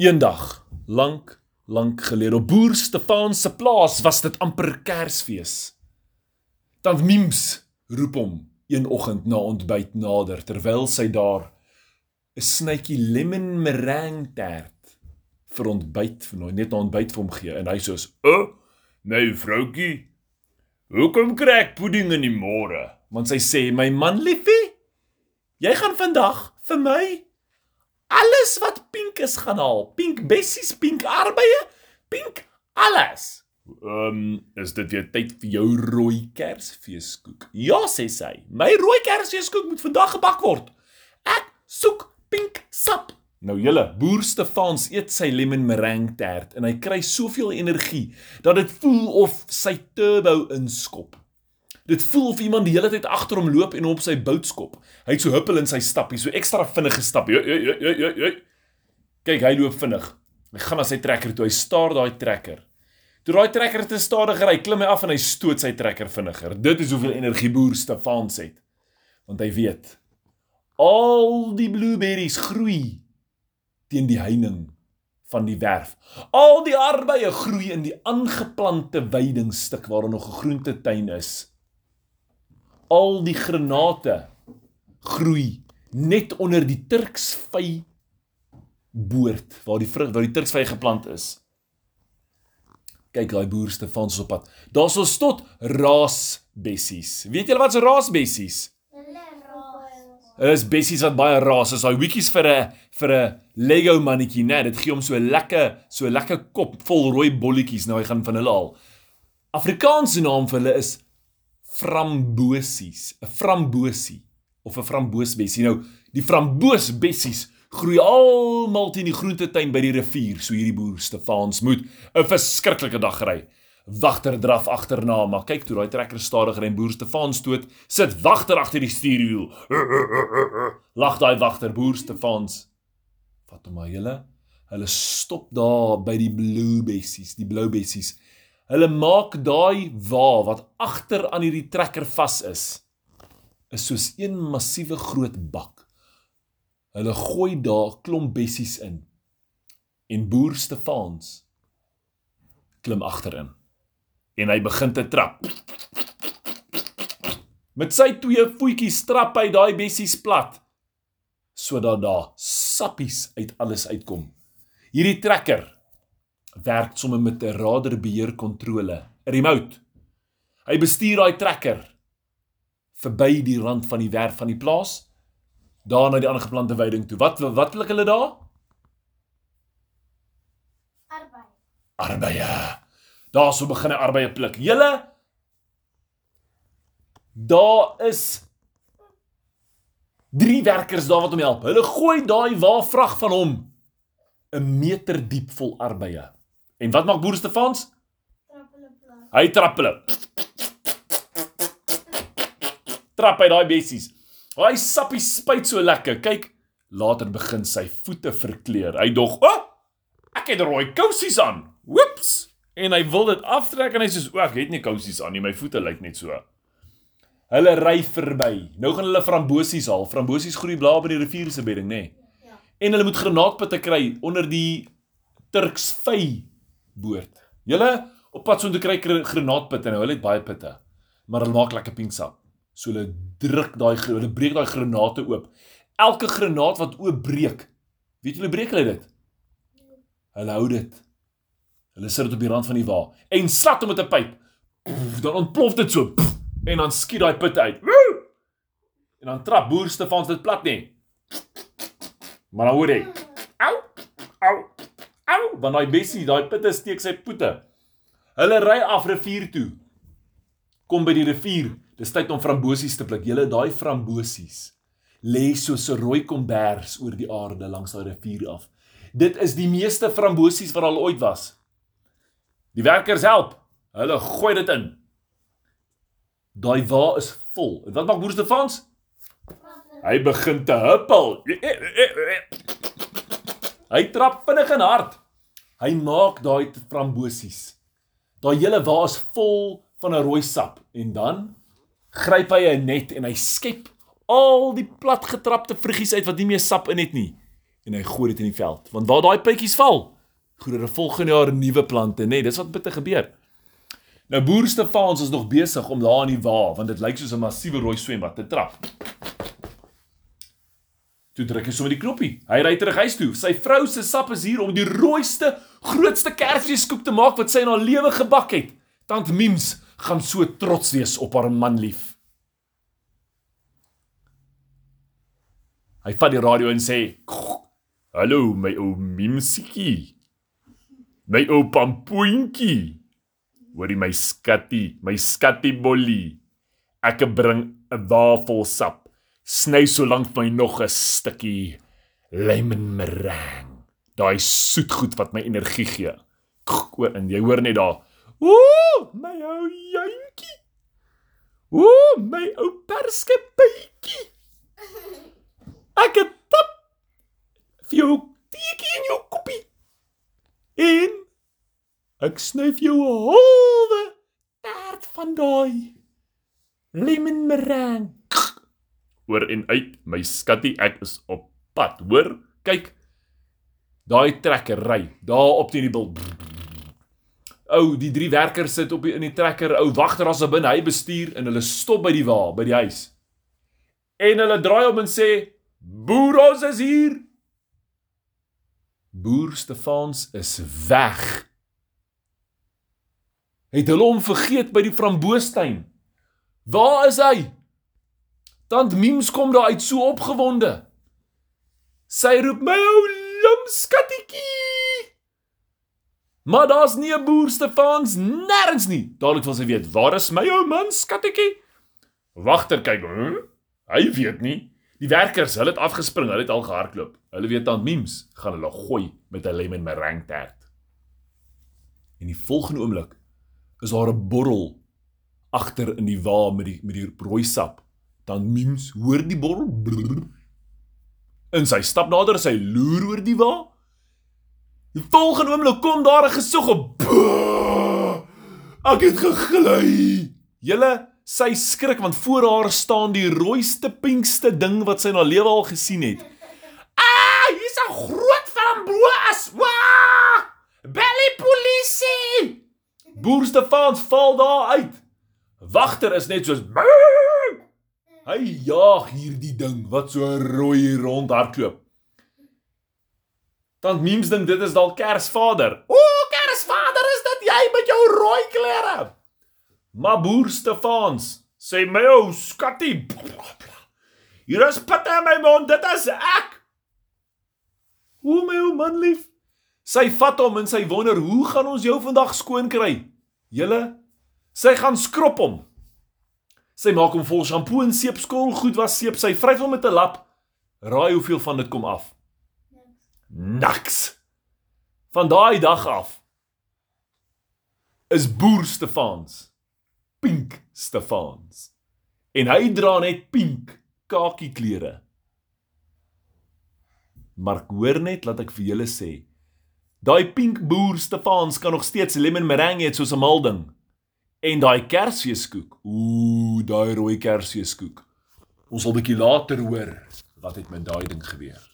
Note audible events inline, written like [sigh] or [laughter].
Eendag, lank, lank gelede op Boer Stefaan se plaas was dit amper Kersfees. Dan Mims roep hom een oggend na ontbyt nader terwyl sy daar 'n snytjie lemon meringue tart vir ontbyt vir nou net na ontbyt vir hom gee en hy sê: "O, oh, my vroutjie, hoekom kry ek pudding in die môre?" Want sy sê: "My man liefie, jy gaan vandag vir my alles wat pink is gaan haal. Pink bessies, pink arbeie, pink alles. Ehm, um, is dit weer tyd vir jou rooi kersfeeskoek? Ja, sê sy. My rooi kersfeeskoek moet vandag gebak word. Ek soek pink sap. Nou julle, boer Stefans eet sy lemon meringue tart en hy kry soveel energie dat dit voel of sy turbo inskop. Dit voel of iemand die hele tyd agter hom loop en hom op sy bout skop. Hy het so huppel in sy stappie, so ekstra vinnige stap. Ja, ja, ja, ja, ja. Kyk, hy loop vinnig. Hy gaan na sy trekker toe. Hy staar daai trekker. Toe daai trekker te stadiger ry, klim hy af en hy stoot sy trekker vinniger. Dit is hoeveel energie boer Stefan het. Want hy weet al die blueberries groei teen die heining van die werf. Al die arbeie groei in die aangeplante weidingstuk waar nog 'n groentetuin is al die granate groei net onder die Turksvy boord waar die vrug waar die Turksvy geplant is. Kyk daai boer Stefan se op pad. Daar's ons tot raasbessies. Weet julle wat's raasbessies? Hulle is bessies wat baie raas is. Daai wiekies vir 'n vir 'n Lego mannetjie, né? Dit gee hom so lekker so lekker kop vol rooi bolletjies. Nou hy gaan van hulle al. Afrikaanse naam vir hulle is frambosies, 'n frambosie of 'n framboosbessie. Nou, die framboosbessies groei almal teen die groentetuin by die rivier, so hierdie boer Stefans moet 'n verskriklike dag ry. Wagter draf agterna, maar kyk toe daai trekker stadiger en boer Stefans dood, sit wagter agter die stuurwiel. [laughs] Lag daai wagter boer Stefans. Wat hom maar julle, hulle stop daar by die blue bessies, die blou bessies. Hulle maak daai wa wat agter aan hierdie trekker vas is, is soos een massiewe groot bak. Hulle gooi daar klomp bessies in. En boer Stefans klim agterin. En hy begin te trap. Met sy twee voetjies trap hy daai bessies plat sodat daar sappies uit alles uitkom. Hierdie trekker werk sommer met 'n radarbeheer kontrole, 'n remote. Hy bestuur daai trekker verby die rand van die werf van die plaas, daar na die aangeplante weiding toe. Wat wat wil hulle daar? Arbei. Arbeie. Daar sou begin 'n arbeie pluk. Julle Daar is drie werkers daar wat hom help. Hulle gooi daai wa vrag van hom 'n meter diep vol arbeie. En wat maak boer Stefans? Trap hulle plat. Hy trap hulle. Trap hy daai bessies. Daai sappie spuit so lekker. Kyk, later begin sy voete verkleur. Hy dog, "O, oh, ek het rooi kousies aan." Woeps. En hy wil dit aftrek en hy sê, "O, ek het nie kousies aan nie. My voete lyk net so." Hulle ry verby. Nou gaan hulle frambosies haal. Frambosies groei blaar by die rivier se bedding, nê? Nee. Ja. En hulle moet granaatpitte kry onder die Turksvy boord. Julle op pad so toe kry kry granaatpitte nou, hulle het baie pitte. Maar hulle maak lekker pink sap. So hulle druk daai hulle breek daai granate oop. Elke granaat wat oop breek. Weet julle breek hulle dit? Hulle hou dit. Hulle sit dit op die rand van die wa en slat hom met 'n pyp. Dan ontplof dit so. En dan skiet daai pitte uit. En dan trap boer Stefans dit plat nie. Maar dan hoor hy. Want daai bessie, daai pitte steek sy poete. Hulle ry af rivier toe. Kom by die rivier. Dis tyd om frambosies te pluk. Julle daai frambosies lê soos 'n rooi kombers oor die aarde langs daai rivier af. Dit is die meeste frambosies wat al ooit was. Die werkers help. Hulle gooi dit in. Daai wa is vol. En wat maak boer Stefans? Hy begin te huppel. Hy trap vinnig en hard. Hy maak daai frambosies. Daai hele wa is vol van 'n rooi sap en dan gryp hy 'n net en hy skep al die platgetrapte vruggies uit wat nie meer sap in het nie. en hy gooi dit in die veld. Want waar daai pypies val, groei er volgende jaar nuwe plante, nê? Nee, dis wat bitter gebeur. Nou boer Stefans is nog besig om daar in die wa, want dit lyk soos 'n massiewe rooi swembad te trap. Toe druk hy sommer die knoppie. Hy ry terug huis toe. Sy vrou se sap is hier om die rooiste, grootste kersfeeskoek te maak wat sy in haar lewe gebak het. Tant Mims gaan so trots wees op haar manlief. Hy vat die radio en sê: "Hallo my ou Mimsiekie. My ou pampoentjie. Hoorie my skattie, my skattie bollie. Ek bring 'n wafelsap. Sny so lank my nog 'n stukkie lemon meringue. Daai soetgoed wat my energie gee. Oor en jy hoor net daar. Ooh, my ou jantjie. Ooh, my ou perskepytjie. Ek het tap vir jou teetjie in jou koppie. En ek sny vir jou 'n halwe taart van daai lemon meringue. Hoor en uit, my skattie, ek is op pad, hoor? Kyk. Daai trekker ry daar op teen die bil. Ou, die drie werkers sit op die, in die trekker. Ou wagter as binne, hy bestuur en hulle stop by die wa, by die huis. En hulle draai om en sê: "Boer, ons is hier." Boer Stefans is weg. Het hulle hom vergeet by die framboestuin? Waar is hy? Tant Mims kom daar uit so opgewonde. Sy roep my ou lam skattetjie. Maar daar's nie 'n boer Stefans nêrens nie. Dadelik wil sy weet, waar is my ou man skattetjie? Wagter kyk, hm? hy weet nie. Die werkers, hulle het afgespring, hulle het al gehardloop. Hulle weet tant Mims gaan hulle gooi met 'n lemon meringue tart. En die volgende oomblik is daar 'n borrel agter in die wa met die met die rooi sap. Dan Mims hoor die borrel. Brrr. En sy stap nader, sy loer oor die wa. Die volgende oomblik kom daar 'n gesog op. Ek het gegly. Julle sy skrik want voor haar staan die rooiste pinkste ding wat sy haar lewe al gesien het. Ah, hier's 'n groot framboos. Waa! Belly polisie! Boer Stefans val daar uit. Wagter is net soos Hy jaag hierdie ding wat so rooi rondhardloop. Tant Mims dink dit is dalk Kersvader. O, Kersvader, is dit jy met jou rooi klere? Maar boer Stefans sê my ou skattie. Hier is pitte in my mond, dit is ek. O my ou manlief. Sy vat hom en sy wonder, hoe gaan ons jou vandag skoon kry? Julle, sy gaan skrop hom. Sy maak hom vol shampoo en seepskol, goed was seep, sy vryf hom met 'n lap. Raai hoeveel van dit kom af? Niks. Van daai dag af is boer Stefans pink Stefans. En hy dra net pink kakie klere. Maar hoor net laat ek vir julle sê, daai pink boer Stefans kan nog steeds lemon meringue eet soos 'n mal ding. En daai kersfeeskoek, ooh, daai rooi kersfeeskoek. Ons sal 'n bietjie later hoor wat het met daai ding gebeur.